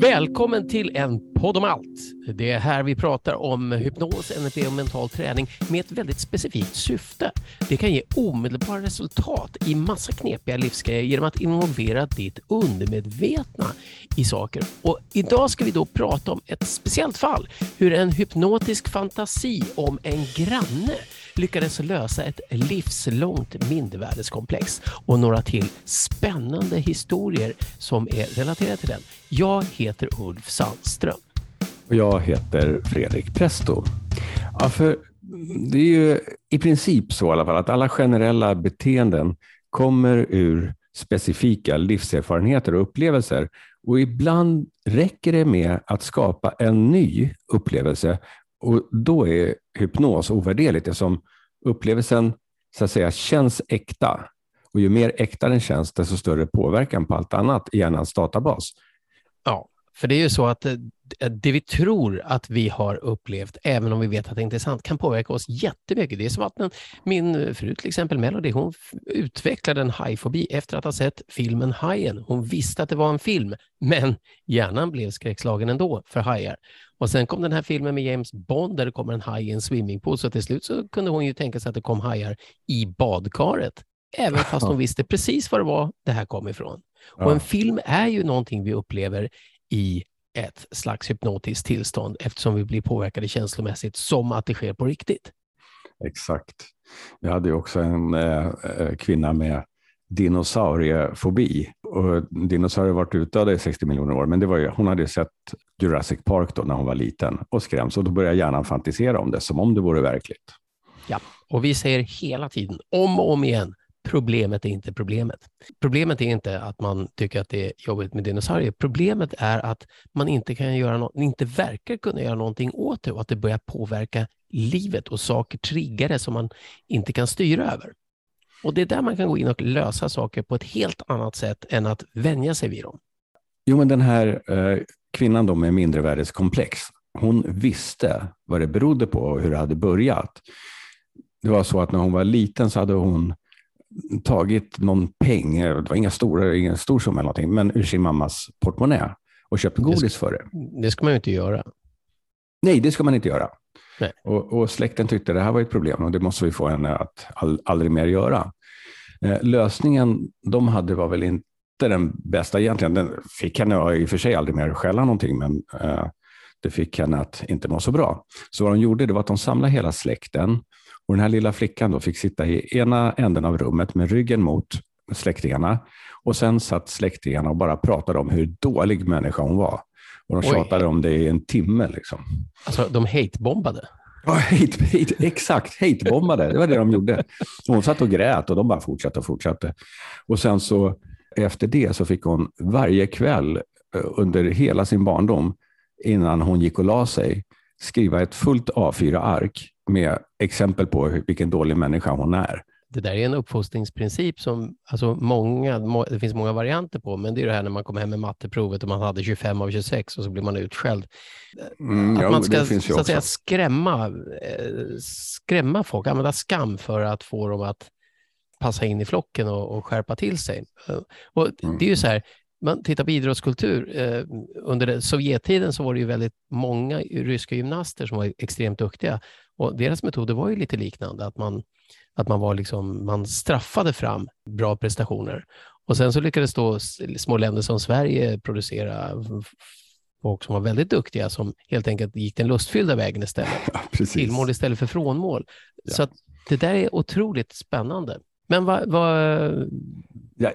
Välkommen till en podd om allt. Det är här vi pratar om hypnos, NLP och mental träning med ett väldigt specifikt syfte. Det kan ge omedelbara resultat i massa knepiga livsgrejer genom att involvera ditt undermedvetna i saker. Och idag ska vi då prata om ett speciellt fall, hur en hypnotisk fantasi om en granne lyckades lösa ett livslångt mindervärdeskomplex och några till spännande historier som är relaterade till den. Jag heter Ulf Sandström. Och jag heter Fredrik Presto. Ja, för det är ju i princip så i alla fall att alla generella beteenden kommer ur specifika livserfarenheter och upplevelser. Och ibland räcker det med att skapa en ny upplevelse och då är hypnos ovärderligt eftersom upplevelsen så att säga känns äkta. Och ju mer äkta den känns, desto större påverkan på allt annat i hjärnans databas. För det är ju så att eh, det vi tror att vi har upplevt, även om vi vet att det inte är sant, kan påverka oss jättemycket. Det är som att min fru, till exempel Melody, hon utvecklade en hajfobi efter att ha sett filmen Hajen. Hon visste att det var en film, men hjärnan blev skräckslagen ändå för hajar. Och sen kom den här filmen med James Bond där det kommer en haj i en swimmingpool, så till slut så kunde hon ju tänka sig att det kom hajar i badkaret, även fast hon visste precis var det var det här kom ifrån. Och en film är ju någonting vi upplever i ett slags hypnotiskt tillstånd eftersom vi blir påverkade känslomässigt som att det sker på riktigt. Exakt. Jag hade också en äh, kvinna med dinosauriefobi. Och dinosaurier varit utdöda i 60 miljoner år, men det var ju, hon hade sett Jurassic Park då när hon var liten och skräms och då började hjärnan fantisera om det som om det vore verkligt. Ja, och vi säger hela tiden, om och om igen, Problemet är inte problemet. Problemet är inte att man tycker att det är jobbigt med dinosaurier. Problemet är att man inte kan göra no inte verkar kunna göra någonting åt det och att det börjar påverka livet och saker triggar det som man inte kan styra över. Och det är där man kan gå in och lösa saker på ett helt annat sätt än att vänja sig vid dem. Jo, men den här eh, kvinnan då med mindrevärdeskomplex, hon visste vad det berodde på och hur det hade börjat. Det var så att när hon var liten så hade hon tagit någon peng, det var inga stora, ingen stor summa eller någonting, men ur sin mammas portmonnä och köpt godis det, för det. Det ska man ju inte göra. Nej, det ska man inte göra. Och, och, släkten tyckte det här var ett problem och det måste vi få henne att all, aldrig mer göra. Eh, lösningen de hade var väl inte den bästa egentligen. Den fick henne i och för sig aldrig mer skälla någonting, men eh, det fick henne att inte må så bra. Så vad de gjorde det var att de samlade hela släkten och den här lilla flickan då fick sitta i ena änden av rummet med ryggen mot släktingarna. Och sen satt släktingarna och bara pratade om hur dålig människa hon var. Och de Oj. tjatade om det i en timme. Liksom. Alltså, de hatebombade? Ja, hate, hate, exakt. Hatebombade. Det var det de gjorde. Hon satt och grät och de bara fortsatte och fortsatte. Och sen så efter det så fick hon varje kväll eh, under hela sin barndom innan hon gick och la sig skriva ett fullt A4-ark med exempel på vilken dålig människa hon är. Det där är en uppfostringsprincip som alltså många, det finns många varianter på, men det är det här när man kommer hem med matteprovet och man hade 25 av 26 och så blir man utskälld. Mm, att ja, man ska så att säga, skrämma, eh, skrämma folk, använda skam för att få dem att passa in i flocken och, och skärpa till sig. Och mm. Det är ju så här, man tittar på idrottskultur, eh, under Sovjettiden så var det ju väldigt många ryska gymnaster som var extremt duktiga och deras metoder var ju lite liknande, att man, att man, var liksom, man straffade fram bra prestationer. Och sen så lyckades då små länder som Sverige producera folk som var väldigt duktiga som helt enkelt gick den lustfyllda vägen istället. Ja, Tillmål istället för frånmål. Ja. Så det där är otroligt spännande. Men vad... vad... Ja,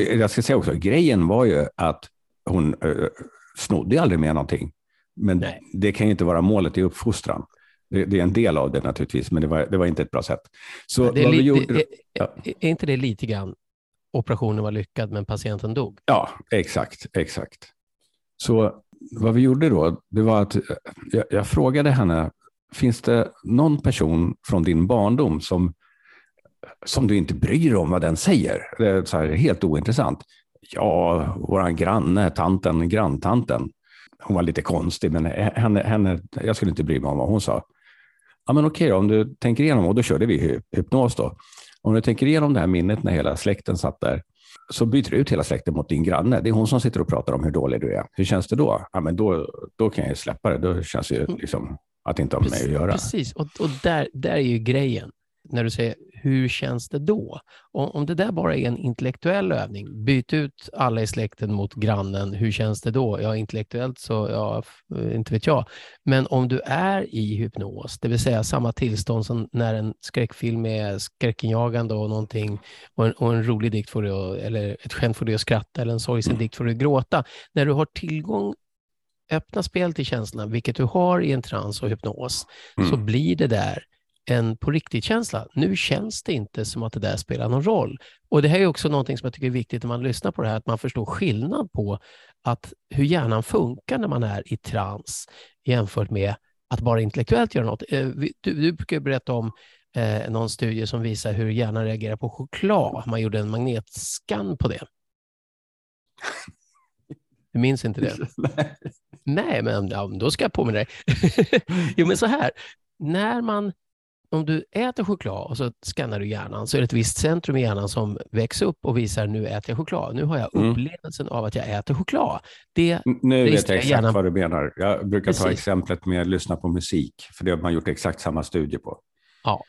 jag ska säga också, grejen var ju att hon uh, snodde aldrig med någonting. Men Nej. det kan ju inte vara målet i uppfostran. Det, det, är en del av det naturligtvis, men det var, det var inte ett bra sätt. Så det är, li, gjorde, det, ja. är inte det lite grann operationen var lyckad, men patienten dog? Ja, exakt, exakt. Så vad vi gjorde då, det var att jag, jag frågade henne, finns det någon person från din barndom som som du inte bryr dig om vad den säger. Det är så här, helt ointressant. Ja, vår granne, tanten, granntanten. Hon var lite konstig, men henne, henne, jag skulle inte bry mig om vad hon sa. Ja men okej då, om du tänker igenom, och då körde vi hypnos då. Om du tänker igenom det här minnet när hela släkten satt där, så byter du ut hela släkten mot din granne. Det är hon som sitter och pratar om hur dålig du är. Hur känns det då? Ja, men då, då kan jag ju släppa det. Då känns det ju mm. liksom att inte ha med mig att göra. Precis, och, och där, där är ju grejen. När du säger hur känns det då? Om, det där bara är en intellektuell övning, byt ut alla i släkten mot grannen, hur känns det då? Ja, intellektuellt så, ja, inte vet jag. Men om du är i hypnos, det vill säga samma tillstånd som när en skräckfilm är skräckinjagande och någonting och en, och en rolig dikt får att, eller ett skämt får dig att skratta eller en sorgsen dikt får dig att gråta. När du har tillgång öppna spel till känslorna, vilket du har i en trans och hypnos, mm. så blir det där en på riktigt-känsla. Nu känns det inte som att det där spelar någon roll. Och Det här är också någonting som jag tycker är viktigt när man lyssnar på det här, att man förstår skillnad på att hur hjärnan funkar när man är i trans jämfört med att bara intellektuellt göra något. Eh, du, du brukar berätta om eh, någon studie som visar hur hjärnan reagerar på choklad. Man gjorde en magnetskann på det. Du minns inte det? Nej, Nej men ja, då ska jag påminna dig. jo, men så här. När man om du äter choklad och så skannar du hjärnan så är det ett visst centrum i hjärnan som väcks upp och visar nu äter jag choklad. Nu har jag mm. upplevelsen mm. av att jag äter choklad. Det nu vet jag exakt hjärnan... vad du menar. Jag brukar Precis. ta exemplet med att lyssna på musik, för det har man gjort exakt samma studie på. Ja,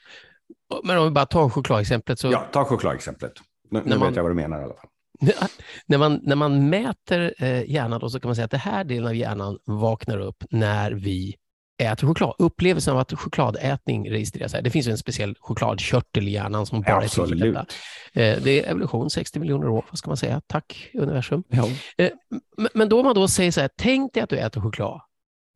men om vi bara tar chokladexemplet. Så... Ja, ta chokladexemplet. Nu, nu man... vet jag vad du menar i alla fall. när, man, när man mäter eh, hjärnan då, så kan man säga att det här delen av hjärnan vaknar upp när vi äter choklad. Upplevelsen av att chokladätning registreras här. Det finns en speciell chokladkörtel i hjärnan som bara Absolut. är till detta. Eh, det är evolution, 60 miljoner år, vad ska man säga? Tack universum. Ja. Eh, men då man då säger så här, tänk dig att du äter choklad,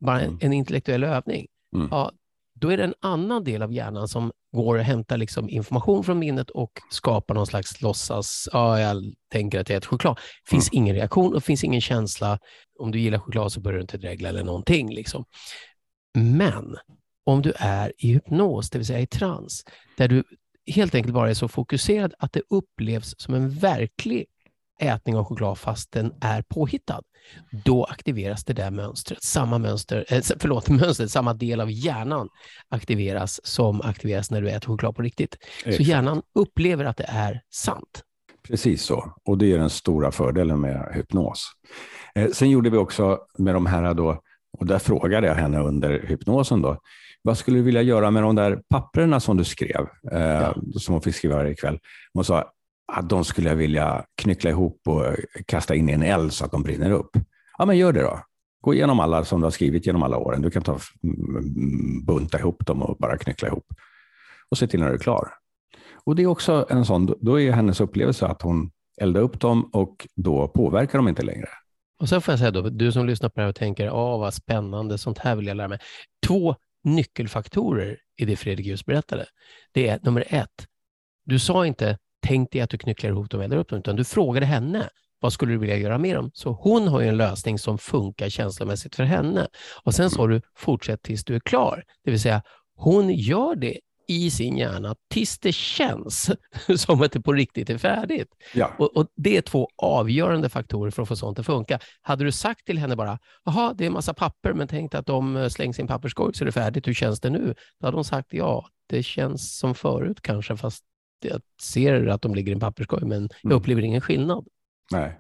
bara en, mm. en intellektuell övning. Mm. Ja, då är det en annan del av hjärnan som går och hämtar liksom information från minnet och skapar någon slags låtsas, ja, jag tänker att jag äter choklad. Det finns mm. ingen reaktion och finns ingen känsla. Om du gillar choklad så börjar du inte dregla eller någonting. Liksom. Men om du är i hypnos, det vill säga i trans, där du helt enkelt bara är så fokuserad att det upplevs som en verklig ätning av choklad fast den är påhittad, då aktiveras det där mönstret. Samma mönster, eh, förlåt, mönstret, samma del av hjärnan aktiveras som aktiveras när du äter choklad på riktigt. Exakt. Så hjärnan upplever att det är sant. Precis så, och det är den stora fördelen med hypnos. Eh, sen gjorde vi också med de här då och där frågade jag henne under hypnosen då, vad skulle du vilja göra med de där papperna som du skrev, eh, ja. som hon fick skriva varje kväll? Hon sa att de skulle jag vilja knyckla ihop och kasta in i en eld så att de brinner upp. Ja, men gör det då. Gå igenom alla som du har skrivit genom alla åren. Du kan ta, bunta ihop dem och bara knyckla ihop. Och se till när du är klar. Och det är också en sån, då är hennes upplevelse att hon eldar upp dem och då påverkar de inte längre. Och sen får jag säga då, du som lyssnar på det här och tänker, åh vad spännande, sånt här vill jag lära mig. Två nyckelfaktorer i det Fredrik just berättade. Det är nummer ett, du sa inte tänk dig att du knycklar ihop dem eller upp dem, utan du frågade henne vad skulle du vilja göra med dem? Så hon har ju en lösning som funkar känslomässigt för henne. Och sen sa du fortsätt tills du är klar, det vill säga hon gör det i sin hjärna tills det känns som att det på riktigt är färdigt. Ja. Och, och, Det är två avgörande faktorer för att få sånt att funka. Hade du sagt till henne bara, jaha, det är en massa papper, men tänk att de eh, slängs i en papperskorg så är det färdigt, hur känns det nu? Då hade hon sagt, ja, det känns som förut kanske, fast jag ser att de ligger i en papperskorg, men jag mm. upplever ingen skillnad. Nej,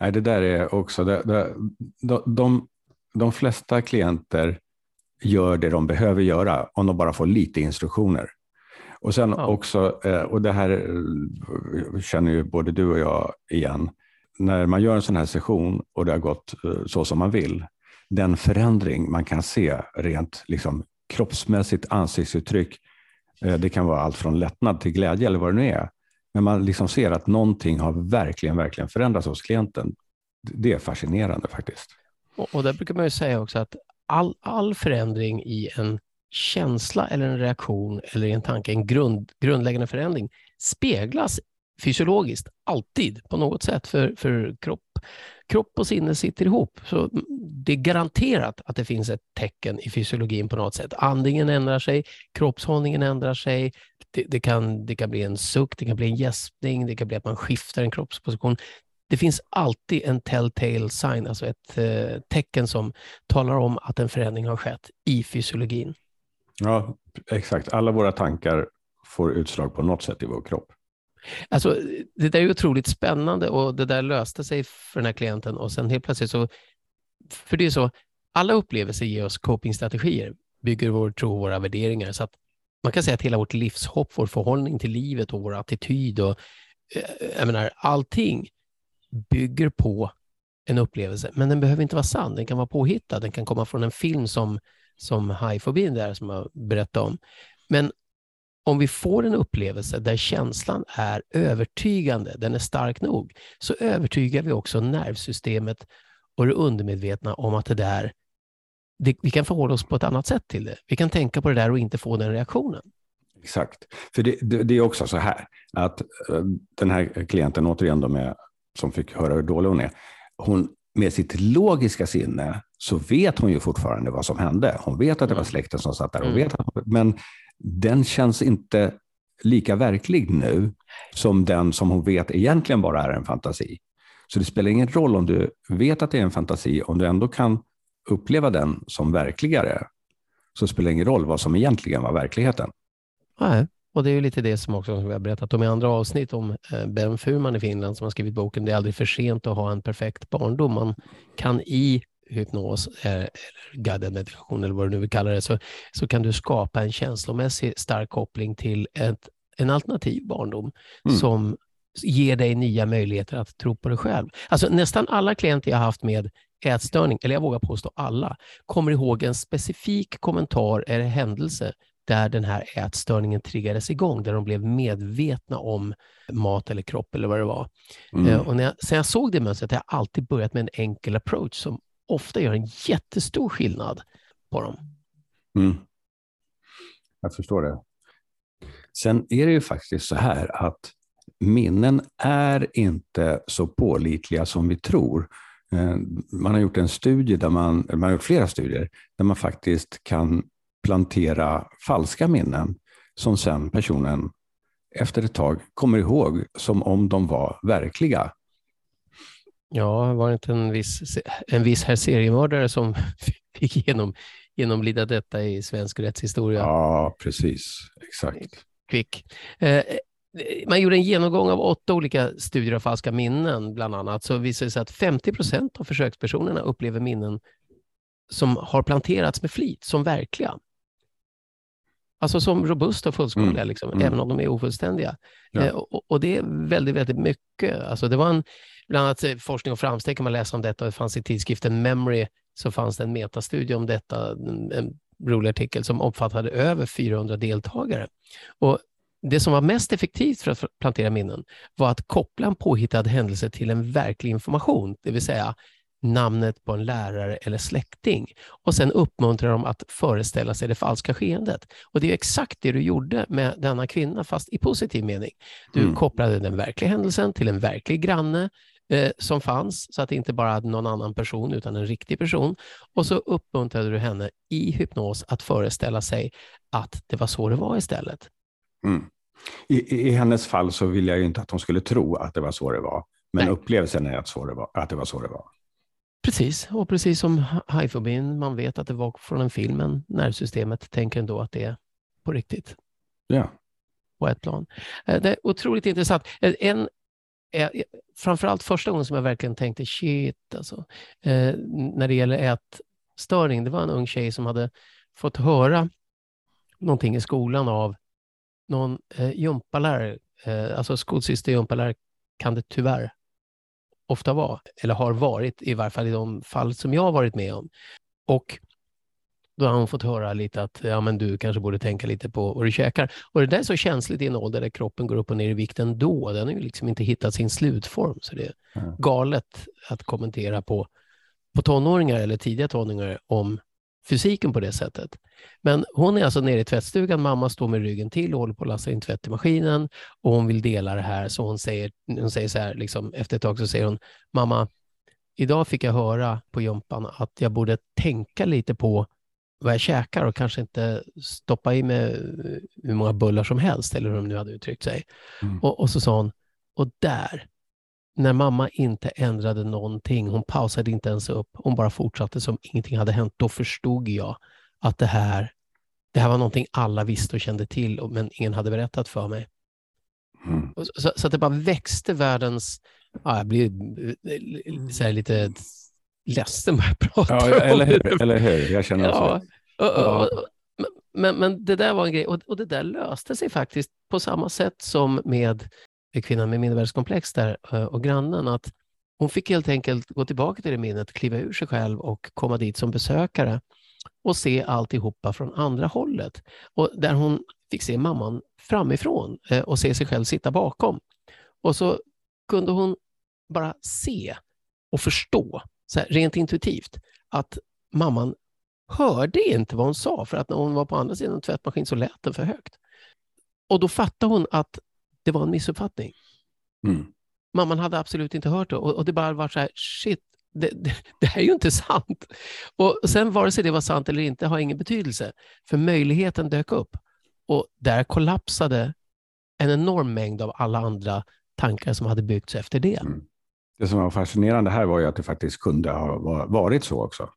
Nej det där är också, det, det, de, de, de flesta klienter gör det de behöver göra om de bara får lite instruktioner. Och sen ja. också, eh, och det här eh, känner ju både du och jag igen, när man gör en sån här session och det har gått eh, så som man vill, den förändring man kan se rent liksom, kroppsmässigt ansiktsuttryck, det kan vara allt från lättnad till glädje eller vad det nu är. Men man liksom ser att någonting har verkligen, verkligen förändrats hos klienten. Det är fascinerande faktiskt. Och, och där brukar man ju säga också att all, all förändring i en känsla eller en reaktion eller en tanke, en grund, grundläggande förändring, speglas fysiologiskt alltid på något sätt för, för kropp. Kropp och sinne sitter ihop. Så det är garanterat att det finns ett tecken i fysiologin på något sätt. Andningen ändrar sig, kroppshållningen ändrar sig. Det, det, kan, det kan bli en suck, det kan bli en gäspning, det kan bli att man skiftar en kroppsposition det finns alltid en telltale sign, alltså ett eh, tecken som talar om att en förändring har skett i fysiologin. Ja, exakt. Alla våra tankar får utslag på något sätt i vår kropp. Alltså, det där är otroligt spännande och det där löste sig för den här klienten och sen helt plötsligt så, för det är så, alla upplevelser ger oss copingstrategier, bygger vår tro och våra värderingar. Så att man kan säga att hela vårt livshopp, vår förhållning till livet och vår attityd och eh, jag menar, allting bygger på en upplevelse. Men den behöver inte vara sann, den kan vara påhittad, den kan komma från en film som, som hajfobin där som jag berättade om. Men om vi får en upplevelse där känslan är övertygande, den är stark nog, så övertygar vi också nervsystemet och det undermedvetna om att det där, det, vi kan förhålla oss på ett annat sätt till det. Vi kan tänka på det där och inte få den reaktionen. Exakt. För det, det, det är också så här att eh, den här klienten, återigen då med, som fick höra hur dålig hon är, hon med sitt logiska sinne så vet hon ju fortfarande vad som hände. Hon vet att det var mm. släkten som satt där. Hon mm. vet att, men den känns inte lika verklig nu som den som hon vet egentligen bara är en fantasi. Så det spelar ingen roll om du vet att det är en fantasi, om du ändå kan uppleva den som verkligare, så spelar det ingen roll vad som egentligen var verkligheten. Nej, och det är ju lite det som också som vi har berättat om i andra avsnitt om eh, Ben Furman i Finland som har skrivit boken Det är aldrig för sent att ha en perfekt barndom. Man kan i hypnos eh, eller guidad meditation eller vad du nu vill kalla det, så, så kan du skapa en känslomässig stark koppling till ett, en alternativ barndom mm. som ger dig nya möjligheter att tro på dig själv. Alltså nästan alla klienter jag haft med ätstörning, eller jag vågar påstå alla, kommer ihåg en specifik kommentar eller händelse där den här ätstörningen triggades igång, där de blev medvetna om mat eller kropp eller vad det var. Mm. Eh, och när jag, sen jag såg det mönstret har jag alltid börjat med en enkel approach som ofta gör en jättestor skillnad på dem. Mm. Jag förstår det. Sen är det ju faktiskt så här att minnen är inte så pålitliga som vi tror. Eh, man har gjort en studie, där man, man har gjort flera studier, där man faktiskt kan plantera falska minnen som sen personen efter ett tag kommer ihåg som om de var verkliga. Ja, var det inte en viss, en viss här seriemördare som fick genom, genomlida detta i svensk rättshistoria? Ja, precis. Exakt. Kvick. Eh, man gjorde en genomgång av åtta olika studier av falska minnen, bland annat, så visade det sig att 50 procent av försökspersonerna upplever minnen som har planterats med flit som verkliga. Alltså som robusta och fullskaliga, mm. liksom, mm. även om de är ofullständiga. Ja. Eh, och, och, det är väldigt, väldigt mycket. Alltså det var en, bland annat eh, forskning och framsteg kan man läsa om detta. Det fanns i tidskriften Memory så fanns det en metastudie om detta, en, en rolig artikel som omfattade över 400 deltagare. Och det som var mest effektivt för att plantera minnen var att koppla en påhittad händelse till en verklig information, det vill säga namnet på en lärare eller släkting och sen uppmuntra dem att föreställa sig det falska skeendet. Och det är exakt det du gjorde med denna kvinna, fast i positiv mening. Du mm. kopplade den verkliga händelsen till en verklig granne eh, som fanns, så att det inte bara hade någon annan person utan en riktig person. Och så uppmuntrade du henne i hypnos att föreställa sig att det var så det var istället. Mm. I, I, hennes fall så vill jag ju inte att hon skulle tro att det var så det var, men Nej. upplevelsen är att, så det var, att det var så det var. Precis, och precis som hajfobin, man vet att det var från en film, men nervsystemet tänker ändå att det är på riktigt. Ja. På ett plan. Eh, det är otroligt intressant. Eh, en, framförallt första gången som jag verkligen tänkte shit, alltså, eh, när det gäller ätstörning, det var en ung tjej som hade fått höra någonting i skolan av någon eh, gympalärare, eh, alltså skolsyster gympalärare kan det tyvärr ofta vara, eller har varit, i varje fall i de fall som jag har varit med om. Och då har hon fått höra lite att ja, men du kanske borde tänka lite på vad du käkar. Och det där är så känsligt i en ålder där kroppen går upp och ner i vikt ändå. Den har ju liksom inte hittat sin slutform. Så det är mm. galet att kommentera på, på tonåringar eller tidiga tonåringar om fysiken på det sättet. Men hon är alltså nere i tvättstugan, mamma står med ryggen till och håller på att lasta in tvätt i maskinen och hon vill dela det här. Så hon säger, hon säger så här, liksom, efter ett tag så säger hon, mamma, idag fick jag höra på jumpan att jag borde tänka lite på vad jag käkar och kanske inte stoppa i mig hur många bullar som helst, eller hur de nu hade uttryckt sig. Mm. Och, och så sa hon, och där, när mamma inte ändrade någonting, hon pausade inte ens upp, hon bara fortsatte som ingenting hade hänt, då förstod jag att det här det här var någonting alla visste och kände till, men ingen hade berättat för mig. Mm. Så, så, att det bara växte världens... Ja, jag blir eh, så lite ledsen när jag pratar ja, eller hur, Eller hur? Jag känner ja, så. Och, och, och, men, men det där var en grej och, och det där löste sig faktiskt på samma sätt som med Eh, kvinnan med mindervärdeskomplex där eh, och grannen. Att hon fick helt enkelt gå tillbaka till det minnet, kliva ur sig själv och komma dit som besökare och se alltihopa från andra hållet. Och där hon fick se mamman framifrån eh, och se sig själv sitta bakom. Och så kunde hon bara se och förstå, så här, rent intuitivt, att mamman hörde inte vad hon sa för att när hon var på andra sidan tvättmaskinen så lät den för högt. Och då fattade hon att det var en missuppfattning. Mm. Mamman hade absolut inte hört det och, och det bara var så här, shit, det, det, det, här är ju inte sant. Och sen vare sig det var sant eller inte har ingen betydelse, för möjligheten dök upp. Och där kollapsade en enorm mängd av alla andra tankar som hade byggts efter det. Mm. Det som var fascinerande här var ju att det faktiskt kunde ha varit så också.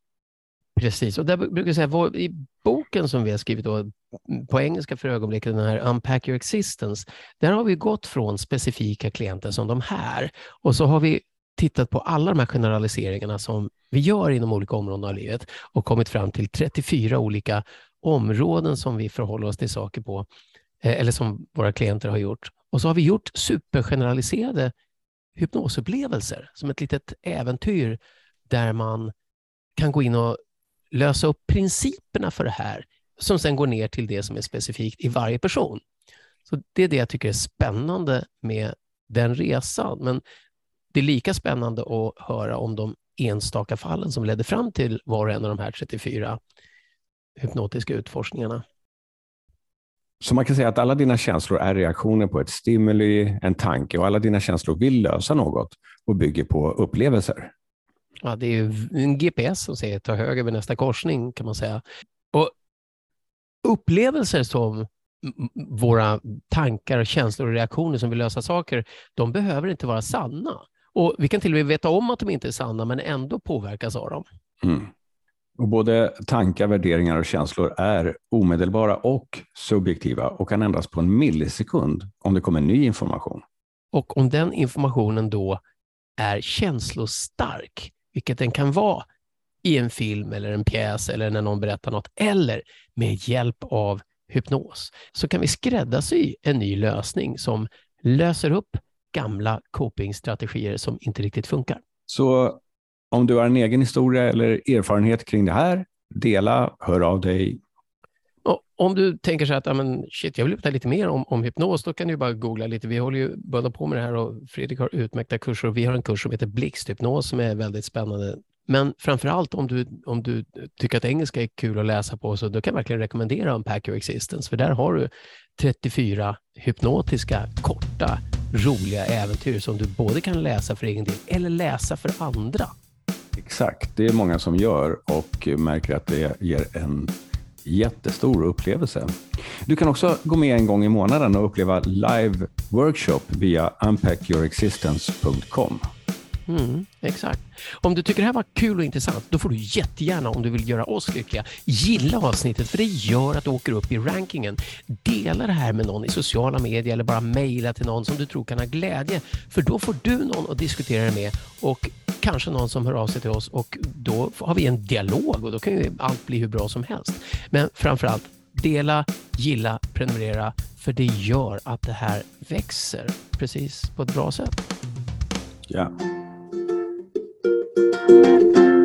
Precis, och där brukar jag säga, i boken som vi har skrivit då, på engelska för ögonblicket, den här Unpack Your Existence, där har vi gått från specifika klienter som de här och så har vi tittat på alla de här generaliseringarna som vi gör inom olika områden av livet och kommit fram till 34 olika områden som vi förhåller oss till saker på, eh, eller som våra klienter har gjort. Och så har vi gjort supergeneraliserade hypnosupplevelser som ett litet äventyr där man kan gå in och lösa upp principerna för det här som sen går ner till det som är specifikt i varje person. Så Det är det jag tycker är spännande med den resan. Men det är lika spännande att höra om de enstaka fallen som ledde fram till var och en av de här 34 hypnotiska utforskningarna. Så man kan säga att alla dina känslor är reaktioner på ett stimuli, en tanke och alla dina känslor vill lösa något och bygger på upplevelser. Ja, det är ju en GPS som säger ta höger vid nästa korsning kan man säga. Och upplevelser som våra tankar, känslor och reaktioner som vill lösa saker, de behöver inte vara sanna. Och Vi kan till och med veta om att de inte är sanna, men ändå påverkas av dem. Mm. Och både tankar, värderingar och känslor är omedelbara och subjektiva och kan ändras på en millisekund om det kommer ny information. Och om den informationen då är känslostark, vilket den kan vara i en film eller en pjäs eller när någon berättar något, eller med hjälp av hypnos, så kan vi skräddarsy en ny lösning som löser upp gamla copingstrategier som inte riktigt funkar. Så om du har en egen historia eller erfarenhet kring det här, dela, hör av dig. Och om du tänker så att men shit, jag vill veta lite mer om, om hypnos, då kan du bara googla lite. Vi håller ju båda på med det här och Fredrik har utmärkta kurser och vi har en kurs som heter blixthypnos som är väldigt spännande. Men framför allt om du, om du tycker att engelska är kul att läsa på, så då kan jag verkligen rekommendera Unpack Your Existence, för där har du 34 hypnotiska, korta, roliga äventyr som du både kan läsa för egen del eller läsa för andra. Exakt, det är många som gör och märker att det ger en jättestor upplevelse. Du kan också gå med en gång i månaden och uppleva live workshop via unpackyourexistence.com. Mm, exakt. Om du tycker det här var kul och intressant, då får du jättegärna, om du vill göra oss lyckliga, gilla avsnittet, för det gör att du åker upp i rankingen. Dela det här med någon i sociala medier eller bara mejla till någon som du tror kan ha glädje, för då får du någon att diskutera det med och kanske någon som hör av sig till oss och då har vi en dialog och då kan ju allt bli hur bra som helst. Men framför allt, dela, gilla, prenumerera, för det gör att det här växer precis på ett bra sätt. Ja. Música